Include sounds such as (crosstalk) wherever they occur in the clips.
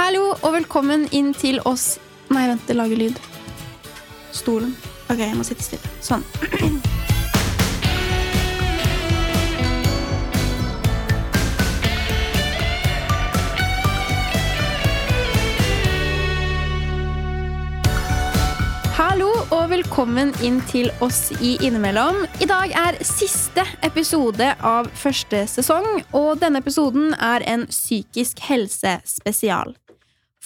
Hallo og velkommen inn til oss Nei, vent, det lager lyd. Stolen. Ok, jeg må sitte stille. Sånn. Hallo og velkommen inn til oss i Innimellom. I dag er siste episode av første sesong, og denne episoden er en psykisk helse spesial.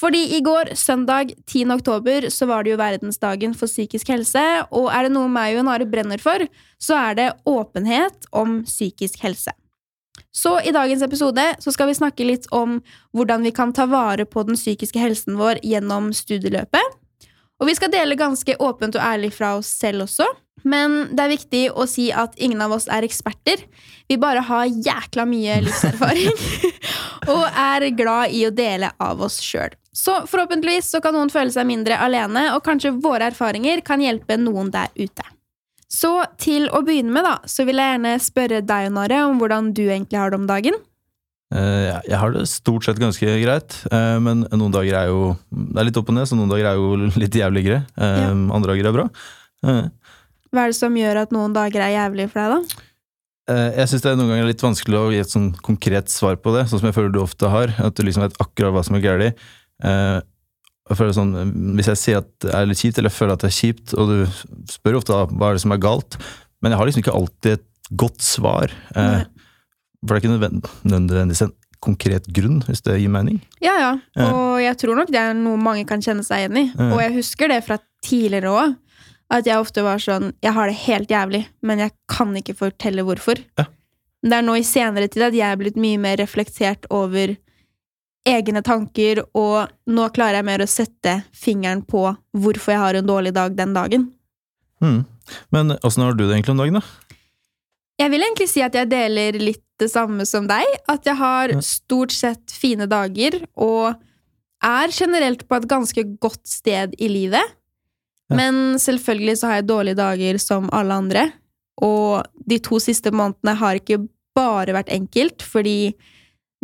Fordi i går, søndag 10. oktober, så var det jo verdensdagen for psykisk helse, og er det noe meg og Nare brenner for, så er det åpenhet om psykisk helse. Så i dagens episode så skal vi snakke litt om hvordan vi kan ta vare på den psykiske helsen vår gjennom studieløpet. Og vi skal dele ganske åpent og ærlig fra oss selv også. Men det er viktig å si at ingen av oss er eksperter. Vi bare har jækla mye livserfaring. (laughs) (laughs) og er glad i å dele av oss sjøl. Så forhåpentligvis så kan noen føle seg mindre alene, og kanskje våre erfaringer kan hjelpe noen der ute. Så til å begynne med, da, så vil jeg gjerne spørre deg, Nore, om hvordan du egentlig har det om dagen. Eh, Jeg har det stort sett ganske greit, eh, men noen dager er jo Det er litt opp og ned, så noen dager er jo (laughs) litt jævligere. Eh, Ja. Andre dager er bra. Hva er det som gjør at noen dager er jævlig for deg, da? Jeg syns det er noen ganger litt vanskelig å gi et sånn konkret svar på det, sånn som jeg føler du ofte har. At du liksom vet akkurat hva som er galt. Eh, jeg føler sånn, Hvis jeg sier at det er litt kjipt, eller jeg føler at det er kjipt, og du spør ofte hva er det som er galt, men jeg har liksom ikke alltid et godt svar. Eh, Nei. For det er ikke nødvend- nødvendigvis en konkret grunn, hvis det gir mening. Ja, ja. Ja. Og jeg tror nok det er noe mange kan kjenne seg igjen i. Og jeg husker det fra tidligere òg. At jeg ofte var sånn Jeg har det helt jævlig, men jeg kan ikke fortelle hvorfor. Ja. Det er nå i senere tid at jeg er blitt mye mer reflektert over egne tanker, og nå klarer jeg mer å sette fingeren på hvorfor jeg har en dårlig dag den dagen. Mm. Men åssen har du det egentlig om dagen, da? Jeg vil egentlig si at jeg deler litt det samme som deg. At jeg har stort sett fine dager, og er generelt på et ganske godt sted i livet. Ja. Men selvfølgelig så har jeg dårlige dager som alle andre. Og de to siste månedene har ikke bare vært enkelt, fordi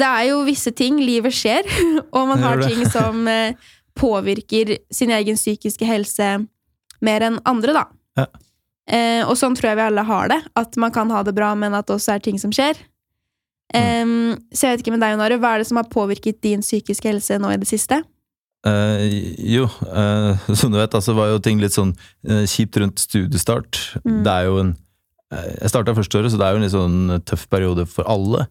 det er jo visse ting, livet skjer, (laughs) og man har ting som (laughs) eh, påvirker sin egen psykiske helse mer enn andre, da. Ja. Eh, og sånn tror jeg vi alle har det. At man kan ha det bra, men at det også er ting som skjer. Em, så jeg vet ikke med deg, Nore, hva er det som har påvirket din psykiske helse nå i det siste? Eh, jo, eh, (laughs) som du vet, altså var jo ting litt sånn eh, kjipt rundt studiestart. Mm. Det er jo en Jeg starta første året, så det er jo en litt sånn tøff periode for alle.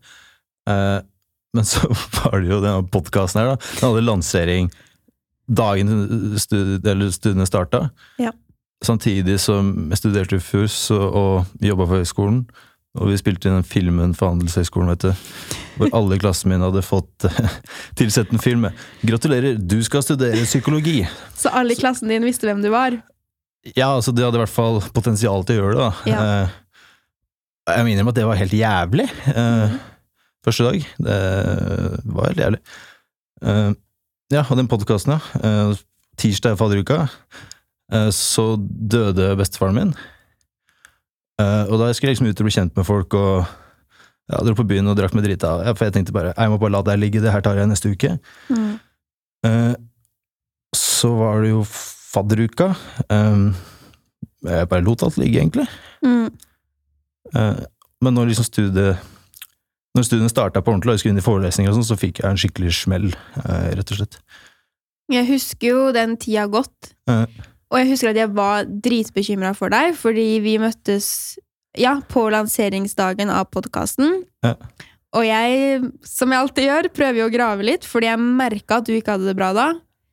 Men så (laughs) var det jo denne podkasten her, da. Den hadde lansering dagen studi studiene starta. Ja. Samtidig som jeg studerte i FUS og, og jobba på høyskolen. Og vi spilte inn den filmen for Handelshøyskolen, vet du. Hvor alle i klassen min hadde fått (laughs) tilsett en film 'Gratulerer, du skal studere psykologi'. Så alle i klassen din visste hvem du var? Ja, altså de hadde i hvert fall potensial til å gjøre det, da. Ja. Eh, jeg må innrømme at det var helt jævlig. Mm Mhm. Første dag. Det var helt jævlig. Uh, ja, og den podkasten, ja. Uh, tirsdag i fadderuka, uh, så døde bestefaren min. Og da jeg skulle liksom ut og bli kjent med folk og ja, dro på byen og drakk meg drita, ja, for jeg tenkte bare jeg må bare la deg ligge, det her tar jeg neste uke. Mm. Så var det jo fadderuka. Jeg bare lot alt ligge, egentlig. Mm. Men når liksom studiet Når studiene starta på ordentlig, og jeg skulle inn i forelesninger, og sånn, så fikk jeg en skikkelig smell, eh, rett og slett. Jeg husker jo den tida godt. Eh. Og jeg husker at jeg var dritbekymra for deg, fordi vi møttes ja, på lanseringsdagen av podkasten. Eh. Og jeg, som jeg alltid gjør, prøver jo å grave litt, fordi jeg merka at du ikke hadde det bra da.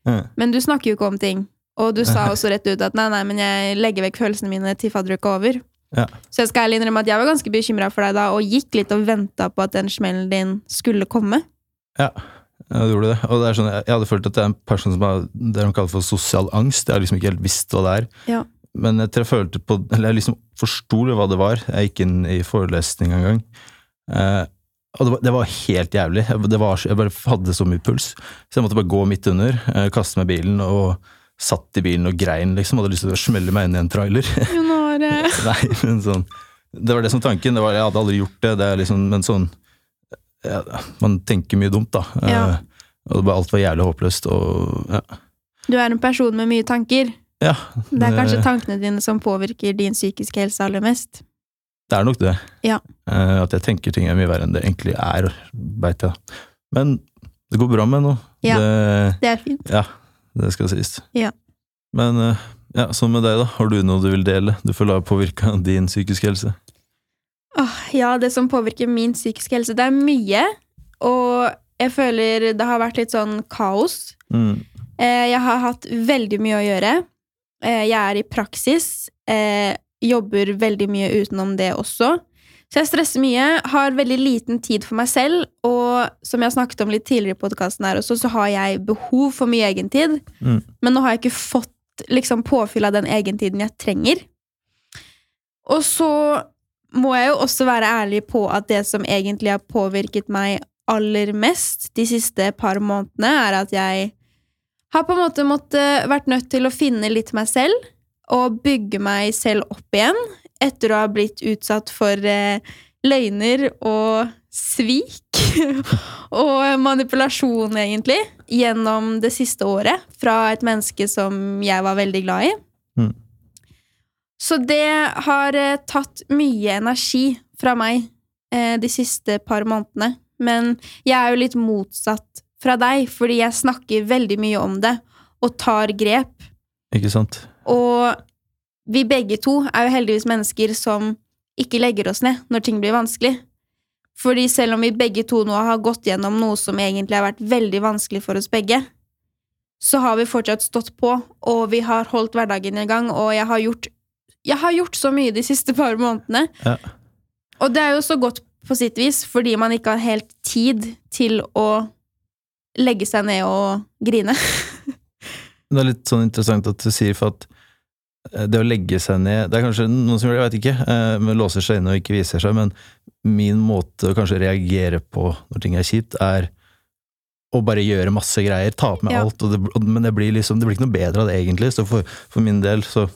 Eh, Men du snakker jo ikke om ting. Og du sa (laughs) også rett ut at nei, nei, men jeg legger vekk følelsene mine til fadderuka er over. Ja. Så jeg skal ærlig innrømme at jeg var ganske bekymra for deg da, og gikk litt og venta på at den smellen din skulle komme. ja, jeg gjorde det. Og det er sånn, jeg hadde følt at det er en person som har det de kaller for sosial angst. Jeg har liksom ikke helt visst hva det er. Ja. Men jeg jeg følte på Eller jeg liksom forsto hva det var. Jeg gikk inn i forelesning en gang. Eh, og det var, det var helt jævlig. Jeg, det var, jeg bare hadde så mye puls. Så jeg måtte bare gå midt under, eh, kaste meg i bilen og satt i bilen og grein, liksom. Hadde lyst til å smelle meg inn i en trailer. Jon uh... (laughs) Nei, men sånn Det var det som tanken. Det var, jeg hadde aldri gjort det, det liksom, men sånn ja, Man tenker mye dumt, da. Ja. Eh, Og det var, alt var jævlig håpløst, og ja. Du er en person med mye tanker. ja Det er kanskje tankene dine som påvirker din psykiske helse aller mest. Det er nok det. Ja. Eh, at jeg tenker ting er mye verre enn det egentlig er, veit jeg. Men det går bra med nå. Ja. Det, Det er fint. ja, det skal sies. Ja. Men eh, ja, sånn med deg, da. Har du noe du vil dele? Du føler har påvirka din psykiske helse? Åh, ja, det som påvirker min psykiske helse, det er mye. Og jeg føler det har vært litt sånn kaos. Mm. Eh, jeg har hatt veldig mye å gjøre. Eh, jeg er i praksis. Eh, jobber veldig mye utenom det også. Så jeg stresser mye, har veldig liten tid for meg selv, og som jeg har snakket om litt tidligere i podkasten her også, så har jeg behov for mye egentid. Mm. Men nå har jeg ikke fått liksom påfyll av den egentiden jeg trenger. Og så må jeg jo også være ærlig på at det som egentlig har påvirket meg aller mest de siste par månedene, er at jeg har på en måte måtte, vært nødt til å finne litt meg selv og bygge meg selv opp igjen etter å ha blitt utsatt for eh, løgner og svik (laughs) og manipulasjon, egentlig, gjennom det siste året fra et menneske som jeg var veldig glad i. Mm. Så det har eh, tatt mye energi fra meg eh, de siste par månedene. Men jeg er jo litt motsatt fra deg, fordi jeg snakker veldig mye om det og tar grep. Ikke sant? Og vi begge to er jo heldigvis mennesker som ikke legger oss ned når ting blir vanskelig. Fordi selv om vi begge to nå har gått gjennom noe som egentlig har vært veldig vanskelig for oss begge, så har vi fortsatt stått på, og vi har holdt hverdagen i gang, og jeg har gjort, jeg har gjort så mye de siste par månedene. Ja. Og det er jo så godt på sitt vis, fordi man ikke har helt tid til å legge seg ned og grine. (laughs) Det er litt sånn interessant at du sier for at det å legge seg ned Det er kanskje noen som gjør det, jeg vet ikke, eh, men låser seg inne og ikke viser seg, men min måte å kanskje reagere på når ting er kjipt, er å bare gjøre masse greier, ta på meg Ja. alt, det, men det blir liksom Det blir ikke noe bedre av det, egentlig, så for, for min del så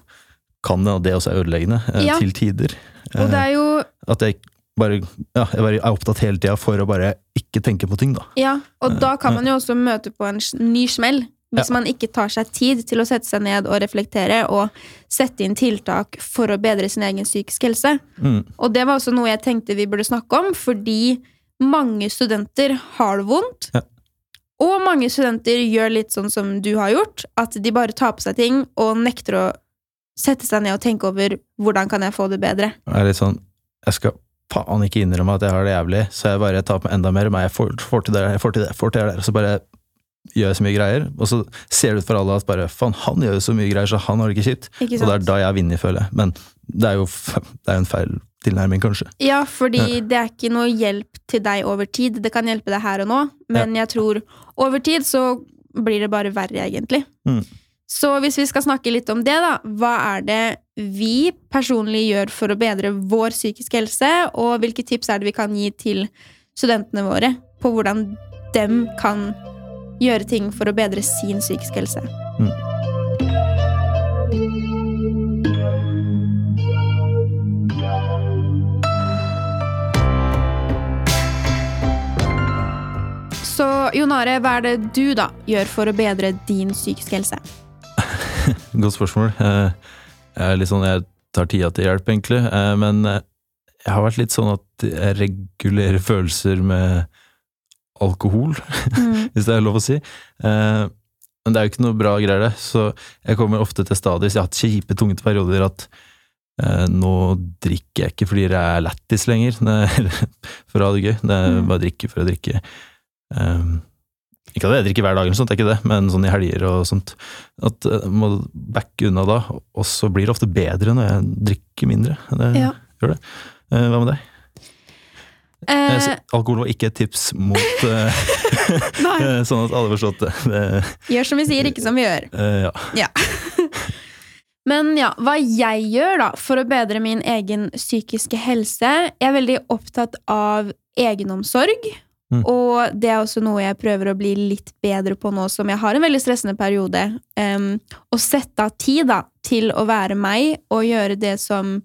kan det, og det også er ødeleggende, eh, Ja. til tider. Og det er jo At jeg bare, ja, jeg bare er opptatt hele tida for å bare ikke tenke på ting, da. Ja, og da kan man jo også møte på en ny smell. Hvis Ja. man ikke tar seg tid til å sette seg ned og reflektere og sette inn tiltak for å bedre sin egen psykiske helse. Mm. Og det var også noe jeg tenkte vi burde snakke om, fordi mange studenter har det vondt. Ja. Og mange studenter gjør litt sånn som du har gjort, at de bare tar på seg ting og nekter å sette seg ned og tenke over hvordan kan jeg få det bedre. Det er litt sånn Jeg skal faen ikke innrømme at jeg har det jævlig, så jeg bare tar på meg enda mer. Men jeg får, får til det, jeg får til det, jeg får til det, så bare gjør så mye greier. Og så ser det ut for alle at bare faen, han gjør så mye greier, så han har det ikke kjipt. Ikke Og det er da jeg vinner, føler jeg. Men det er jo det er en feil tilnærming, kanskje. Ja, fordi det er ikke noe hjelp til deg over tid. Det kan hjelpe deg her og nå, men jeg tror over tid så blir det bare verre, egentlig. Mm. Så hvis vi skal snakke litt om det, da. Hva er det vi personlig gjør for å bedre vår psykiske helse, og hvilke tips er det vi kan gi til studentene våre på hvordan dem kan gjøre ting for å bedre sin psykiske helse? Så Jon Are, hva er det du da gjør for å bedre din psykiske helse? (laughs) Godt spørsmål. Eh, Jeg er litt sånn, jeg tar tida til hjelp, egentlig. Eh, Men eh, jeg har vært litt sånn at jeg regulerer følelser med alkohol, Mm. (laughs) hvis det er lov å si. Eh, Men det er jo ikke noe bra greier, det. Så jeg kommer ofte til stadiet, så jeg har hatt kjipe, tunge perioder at eh, nå drikker jeg ikke fordi det er lættis lenger, (laughs) for å ha det gøy. Det er Mm. bare drikke for å drikke. Eh, ikke at jeg drikker hver dag, eller sånt, det er ikke det, men sånn i helger og sånt. At jeg må backe unna da, og så blir det ofte bedre når jeg drikker mindre. Det Ja. gjør det. Eh, Hva med deg? Eh, Eh, Alkohol var ikke et tips mot eh, (laughs) (laughs) Sånn at alle forstått det. det gjør som vi sier, ikke som vi gjør. eh, ja. (laughs) Men ja, hva jeg gjør da for å bedre min egen psykiske helse Jeg er veldig opptatt av egenomsorg. Mm. Og det er også noe jeg prøver å bli litt bedre på nå som jeg har en veldig stressende periode. Um, å sette av tid da, til å være meg og gjøre det som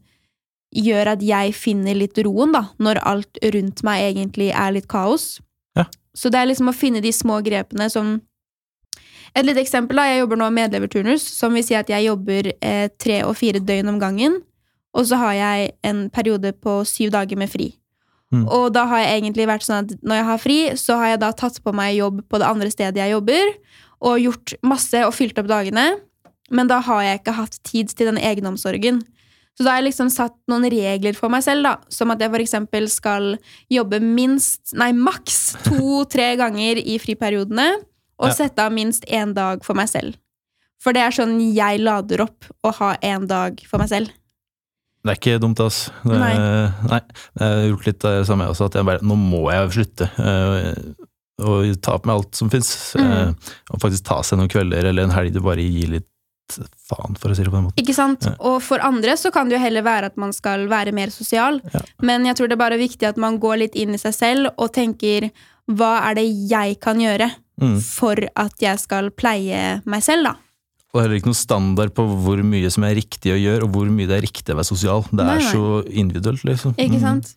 gjør at jeg finner litt roen, da, når alt rundt meg egentlig er litt kaos. Ja. Så det er liksom å finne de små grepene som Et lite eksempel, da. Jeg jobber nå med medleverturnus, som vil si at jeg jobber eh, tre og fire døgn om gangen. Og så har jeg en periode på syv dager med fri. Mm. Og da har jeg egentlig vært sånn at når jeg har fri, så har jeg da tatt på meg jobb på det andre stedet jeg jobber, og gjort masse og fylt opp dagene. Men da har jeg ikke hatt tid til den egenomsorgen. Så da har jeg liksom satt noen regler for meg selv, da. Som at jeg eksempel skal jobbe minst, nei maks to-tre ganger i friperiodene. Og Ja. sette av minst én dag for meg selv. For det er sånn jeg lader opp å ha én dag for meg selv. Det er ikke dumt, ass. Det, Nei. nei. Jeg har gjort litt det samme også, at jeg bare Nå må jeg slutte. å og ta på meg alt som fins. Mm. og faktisk ta seg noen kvelder eller en helg du bare gir litt faen, for å si det på den måten. Ikke sant? Ja. Og for andre så kan det jo heller være at man skal være mer sosial. Ja. Men jeg tror det er bare viktig at man går litt inn i seg selv og tenker hva er det jeg kan gjøre Mm. for at jeg skal pleie meg selv, da. Og heller ikke noen standard på hvor mye som er riktig å gjøre, og hvor mye det er riktig å være sosial. Det er nei. så individuelt, liksom. Ikke Mm. sant?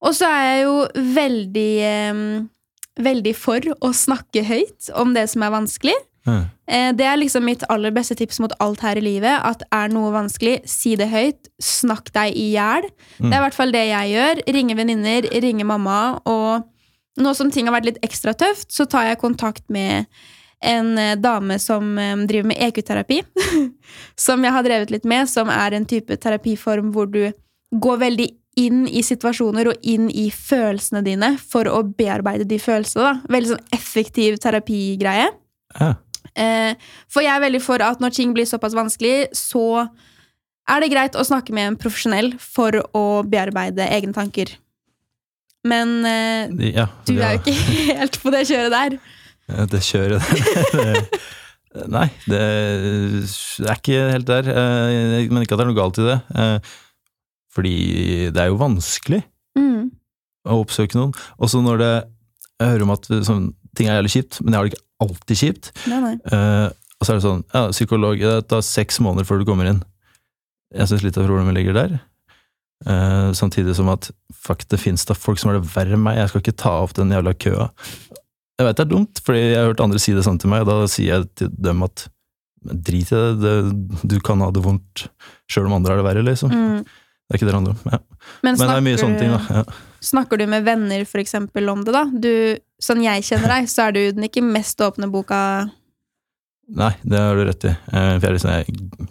Og så er jeg jo veldig um, Veldig for å snakke høyt om det som er vanskelig. Eh, Det er liksom mitt aller beste tips mot alt her i livet. At er noe vanskelig, si det høyt. Snakk deg i hjel. Mm. Det er i hvert fall det jeg gjør. Ringe venninner, ringe mamma. Og nå som ting har vært litt ekstra tøft, så tar jeg kontakt med en eh, dame som eh, driver med EQ-terapi. (laughs) som jeg har drevet litt med, som er en type terapiform hvor du går veldig inn i situasjoner og inn i følelsene dine for å bearbeide de følelsene. da. Veldig sånn effektiv terapigreie. Ja. Eh, for jeg er veldig for at når ting blir såpass vanskelig, så er det greit å snakke med en profesjonell for å bearbeide egne tanker. Men eh, ja, du er jo ikke (laughs) helt på det kjøret der. Det kjøret der. (laughs) Nei, det, er ikke helt der. eh, Men ikke at det er noe galt i det. Fordi det er jo vanskelig Mm. å oppsøke noen. Også når det Jeg hører om at sånn, ting er jævlig kjipt, men jeg har det ikke alltid kjipt. Nei, nei. Uh, og så er det sånn Ja, psykolog, det tar seks måneder før du kommer inn. Jeg syns litt av problemet ligger der. Uh, samtidig som at fuck, det fins da folk som har det verre enn meg. Jeg skal ikke ta opp den jævla køa. Jeg vet det er dumt, fordi jeg har hørt andre si det sånn til meg, og da sier jeg til dem at drit i det, det, du kan ha det vondt sjøl om andre har det verre, liksom. Mm. Det er ikke det det handler om. Ja. Men, Men det er mye sånne ting, da. Ja. Snakker du med venner for eksempel om det, da? Du, sånn jeg kjenner deg, så er du den ikke mest åpne boka Nei, det har du rett i. Eh, jeg, liksom, jeg,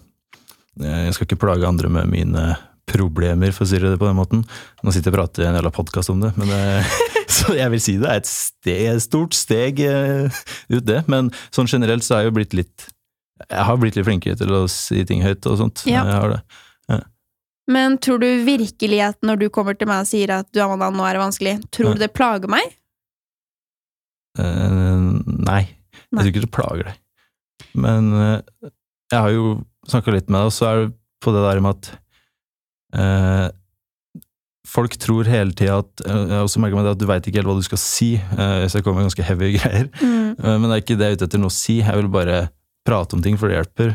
jeg skal ikke plage andre med mine problemer, for å si det på den måten. Nå sitter jeg og prater i en jævla podkast om det, men eh, (laughs) så jeg vil si det er et steg, stort steg eh, ut, det. Men sånn generelt så er jeg jo blitt litt Jeg har blitt litt flinkere til å si ting høyt og sånt. Ja. Jeg har det. Men tror du virkelig at når du kommer til meg og sier at du, Amanda, nå er det vanskelig, tror du det plager meg? Eh, nei, jeg tror ikke det plager deg. Men uh, jeg har jo snakka litt med deg, og så er det på det der med at uh, Folk tror hele tida at Og merket meg det at du veit ikke helt hva du skal si. så jeg kommer med ganske heavy (laughs) greier. Mm. Men det er ikke det jeg er ute etter noe å si. Jeg vil bare prate om ting, for det hjelper.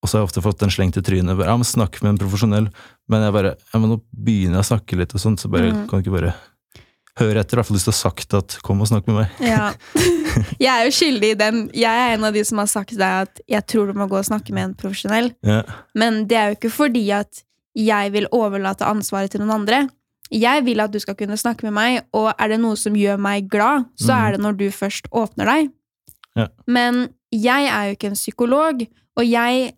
Og så har jeg ofte fått en slengt i trynet. Bare, ja, men Snakk med en profesjonell. Men jeg bare ja, men nå begynner jeg å snakke litt, og sånt, så bare, Mm. kan du ikke bare høre etter? I hvert fall hvis du har sagt at 'kom og snakk med meg'. Ja. (laughs) Jeg er jo skyldig i den. Jeg er en av de som har sagt til deg at jeg tror du må gå og snakke med en profesjonell. Ja. Men det er jo ikke fordi at jeg vil overlate ansvaret til noen andre. Jeg vil at du skal kunne snakke med meg, og er det noe som gjør meg glad, så mm. er det når du først åpner deg. Ja. Men jeg er jo ikke en psykolog, og jeg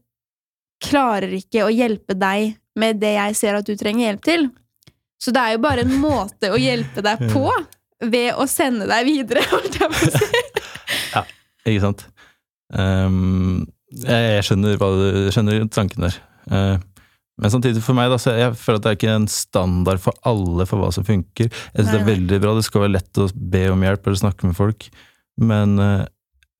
klarer ikke å hjelpe deg med det jeg ser at du trenger hjelp til. Så det er jo bare en måte å hjelpe deg på ved å sende deg videre, holdt jeg på å si. (laughs) Ikke sant? Um, jeg, jeg skjønner, hva skjønner tanken der. Uh, men samtidig for meg, da, så jeg føler at det er ikke en standard for alle for hva som funker. Jeg synes det er Nei, nei. veldig bra, det skal være lett å be om hjelp eller snakke med folk, men uh,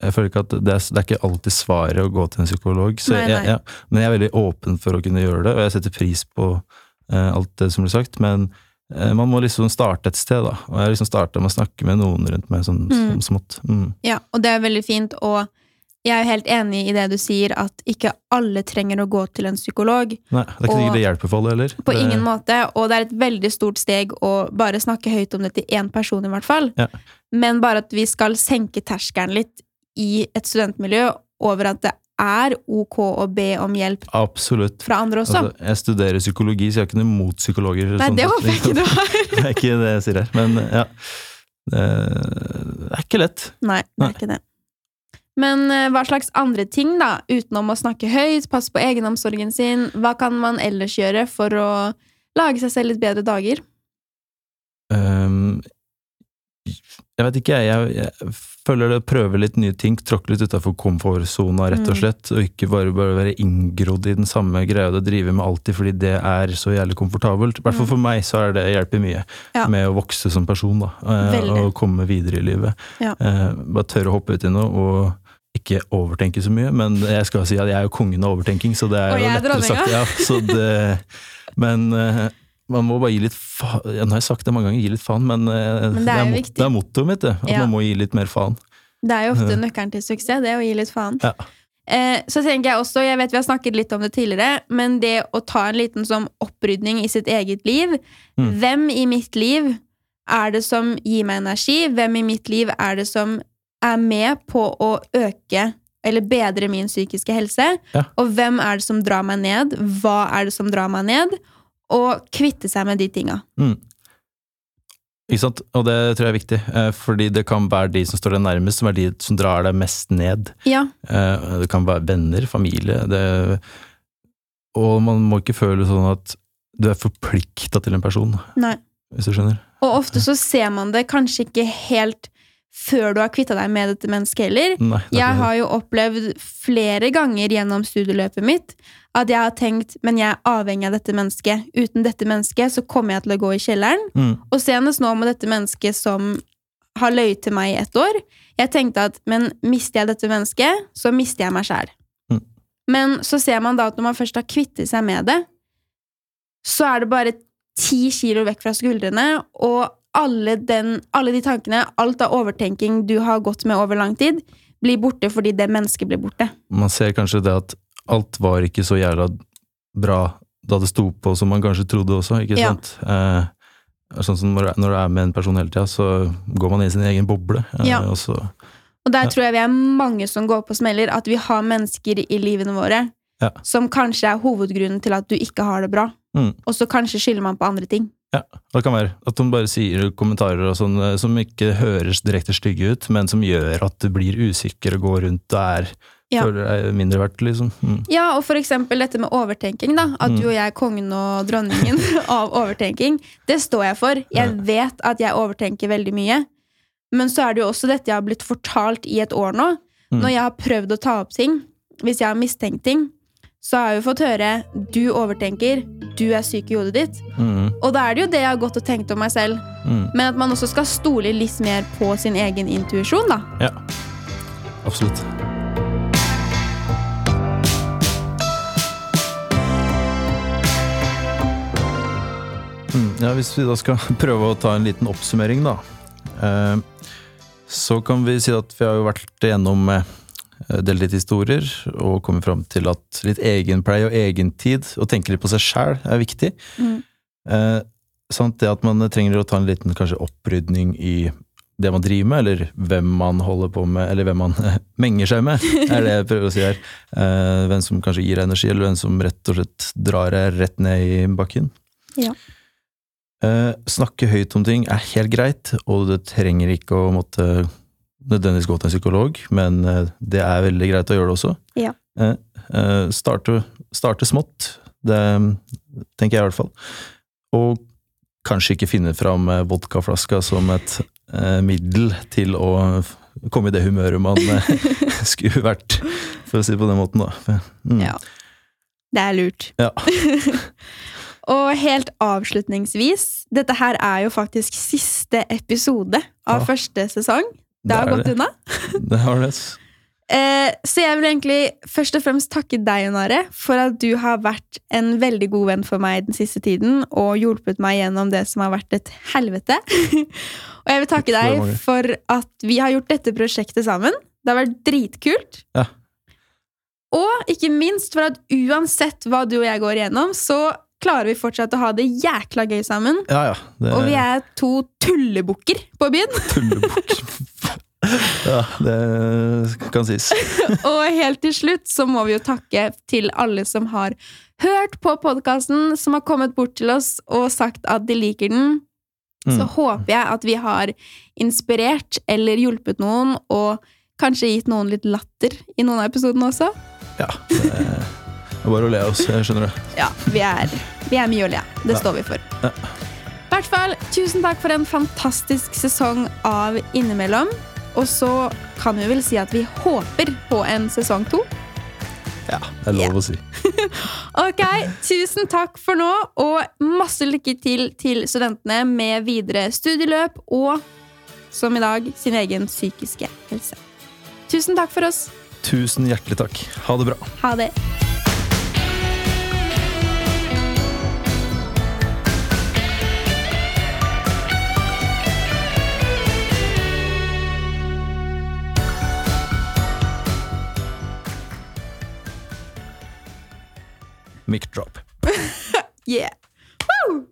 jeg føler ikke at det er, det er ikke alltid svaret å gå til en psykolog. Så Nei, jeg, ja, men jeg er veldig åpen for å kunne gjøre det, og jeg setter pris på alt det som blir sagt. Men eh, man må liksom starte et sted, da. Og jeg liksom starta med å snakke med noen rundt meg, sånn, Mm. smått. Mm. Ja, og det er veldig fint. Og Jeg er jo helt enig i det du sier, at ikke alle trenger å gå til en psykolog. Nei, det er ikke sikkert det hjelper for alle heller. På Det- ingen måte, og det er et veldig stort steg å bare snakke høyt om det til én person, i hvert fall. Ja. Men bare at vi skal senke terskelen litt i et studentmiljø over at det er ok å be om hjelp Absolutt. fra andre også. Altså, jeg studerer psykologi, så jeg har ikke noe mot psykologer. Nei, sånn det håper jeg ikke du har. Det er ikke det jeg sier her, men ja. Det er ikke lett. Nei, det Nei. er ikke det. Men eh, hva slags andre ting, da, utenom å snakke høyt, passe på egenomsorgen sin, hva kan man ellers gjøre for å lage seg selv litt bedre dager? Ehm, jeg vet ikke, jeg, jeg, føler det prøver litt nye ting, tråkke litt utafor komfortsona, rett og Mm. slett, og ikke bare, bare være inngrodd i den samme greia du driver med alltid fordi det er så jævlig komfortabelt. I hvert fall Mm. for meg så er det hjelper mye Ja. med å vokse som person, da, eh, Veldig. og komme videre i livet. Ja. Eh, bare tørre å hoppe ut i noe, og ikke overtenke så mye, men jeg skal si at jeg er jo kongen av overtenking, så det er Og jo er lettere dronninga. sagt. Ja, så det, men eh, man må bare gi litt faen ja, Nå har jeg sagt det mange ganger, gi litt faen, men, eh, Men det er det, er, det er mottoet mitt, det. At Ja. man må gi litt mer faen. Det er jo ofte nøkkelen til suksess, det å gi litt faen. Ja. Eh, så tenker jeg også, jeg vet vi har snakket litt om det tidligere, men det å ta en liten sånn opprydning i sitt eget liv Mm. Hvem i mitt liv er det som gir meg energi? Hvem i mitt liv er det som er med på å øke eller bedre min psykiske helse? Ja. Og hvem er det som drar meg ned? Hva er det som drar meg ned? Og kvitte seg med de tinga. Mm. Ikke sant? Og det tror jeg er viktig, eh, fordi det kan være de som står deg nærmest, som er de som drar deg mest ned. Ja. Eh, Det kan være venner, familie det, Og man må ikke føle sånn at du er forplikta til en person, Nei. hvis du skjønner. Og ofte så ser man det kanskje ikke helt før du har kvitta deg med dette mennesket heller. Nei, er Jeg har jo opplevd flere ganger gjennom studieløpet mitt at jeg har tenkt men jeg er avhengig av dette mennesket. Uten dette mennesket så kommer jeg til å gå i kjelleren. mm, Og senest nå med dette mennesket som har løyet til meg i ett år. Jeg tenkte at men mister jeg dette mennesket, så mister jeg meg sjæl. Mm. Men så ser man da at når man først har kvittet seg med det, så er det bare ti kilo vekk fra skuldrene, og alle, den, alle de tankene, alt av overtenking du har gått med over lang tid, blir borte fordi det mennesket blir borte. Man ser kanskje det at alt var ikke så jævla bra da det sto på som man kanskje trodde også, ikke Ja. sant? Eh, sånn som når, når du er med en person hele tida, så går man i sin egen boble. eh, Ja. og så, Og der Ja. tror jeg vi er mange som går på smeller, at vi har mennesker i livene våre som kanskje er hovedgrunnen til at du ikke har det bra. Mm. Og så kanskje skylder man på andre ting. Og det kan være at de bare sier kommentarer og sånn eh, som ikke høres direkte stygge ut, men som gjør at du blir usikker og går rundt og er Ja. føler deg mindre verdt, liksom. Mm. Ja, og for eksempel dette med overtenking, da. At Mm. du og jeg er kongen og dronningen (laughs) av overtenking. Det står jeg for. Jeg Ja. vet at jeg overtenker veldig mye. Men så er det jo også dette jeg har blitt fortalt i et år nå. Mm. Når jeg har prøvd å ta opp ting, hvis jeg har mistenkt ting, så har jo fått høre du overtenker, du er syk i hodet ditt. Mm. Og da er det jo det jeg har gått og tenkt om meg selv. Mm. Men at man også skal stole litt mer på sin egen intuisjon, da. Ja, absolutt. Mm, Ja, hvis vi da skal (laughs) prøve å ta en liten oppsummering, da. Eh, så kan vi si at vi har jo vært igjennom eh, delt litt historier, og komme fram til at litt egenpleie og egentid, og tenke litt på seg sjæl, er viktig. Mm. Eh, det at man trenger å ta en liten kanskje opprydning i det man driver med, eller hvem man holder på med, eller hvem man (laughs) menger seg med, er det jeg prøver å si her. Eh, hvem som kanskje gir deg energi, eller hvem som rett og slett drar deg rett ned i bakken. Ja. Eh, snakke høyt om ting er helt greit, og det trenger ikke å måtte nødvendigvis gå til en psykolog, men eh, det er veldig greit å gjøre det også. Ja. Eh, eh, starte, starte smått, det tenker jeg i hvert fall. Og kanskje ikke finne fram vodkaflaska som et eh, middel til å komme i det humøret man (laughs) skulle vært, for å si det på den måten, da. Mm. Ja. Det er lurt. Ja. (laughs) og helt avslutningsvis, dette her er jo faktisk siste episode av Ja. første sesong. Det har gått unna. (laughs) Det har det. Eh, så jeg vil egentlig først og fremst takke deg, Nare, for at du har vært en veldig god venn for meg den siste tiden, og hjulpet meg gjennom det som har vært et helvete. (laughs) og jeg vil takke deg for at vi har gjort dette prosjektet sammen. Det har vært dritkult. Ja. Og ikke minst for at uansett hva du og jeg går igjennom, så klarer vi fortsatt å ha det jækla gøy sammen. Ja, ja. Det Og vi er to tullebukker på byen. tullebukk. (laughs) ja, det kan sies. (laughs) Og helt til slutt så må vi jo takke til alle som har hørt på podkasten, som har kommet bort til oss og sagt at de liker den. Så Mm. håper jeg at vi har inspirert eller hjulpet noen, og kanskje gitt noen litt latter i noen av episodene også. Ja, det er bare å le av oss, skjønner det. Ja, vi er, vi er mye å le av. Det Ja. står vi for. Ja. I hvert fall, tusen takk for en fantastisk sesong av Innimellom. Og så kan vi vel si at vi håper på en sesong to. Ja, det er lov å si. (laughs) Ok, tusen takk for nå, og masse lykke til til studentene med videre studieløp og, som i dag, sin egen psykiske helse. Tusen takk for oss. Tusen hjertelig takk. Ha det bra. Ha det. Mic drop. (laughs) yeah. Woo!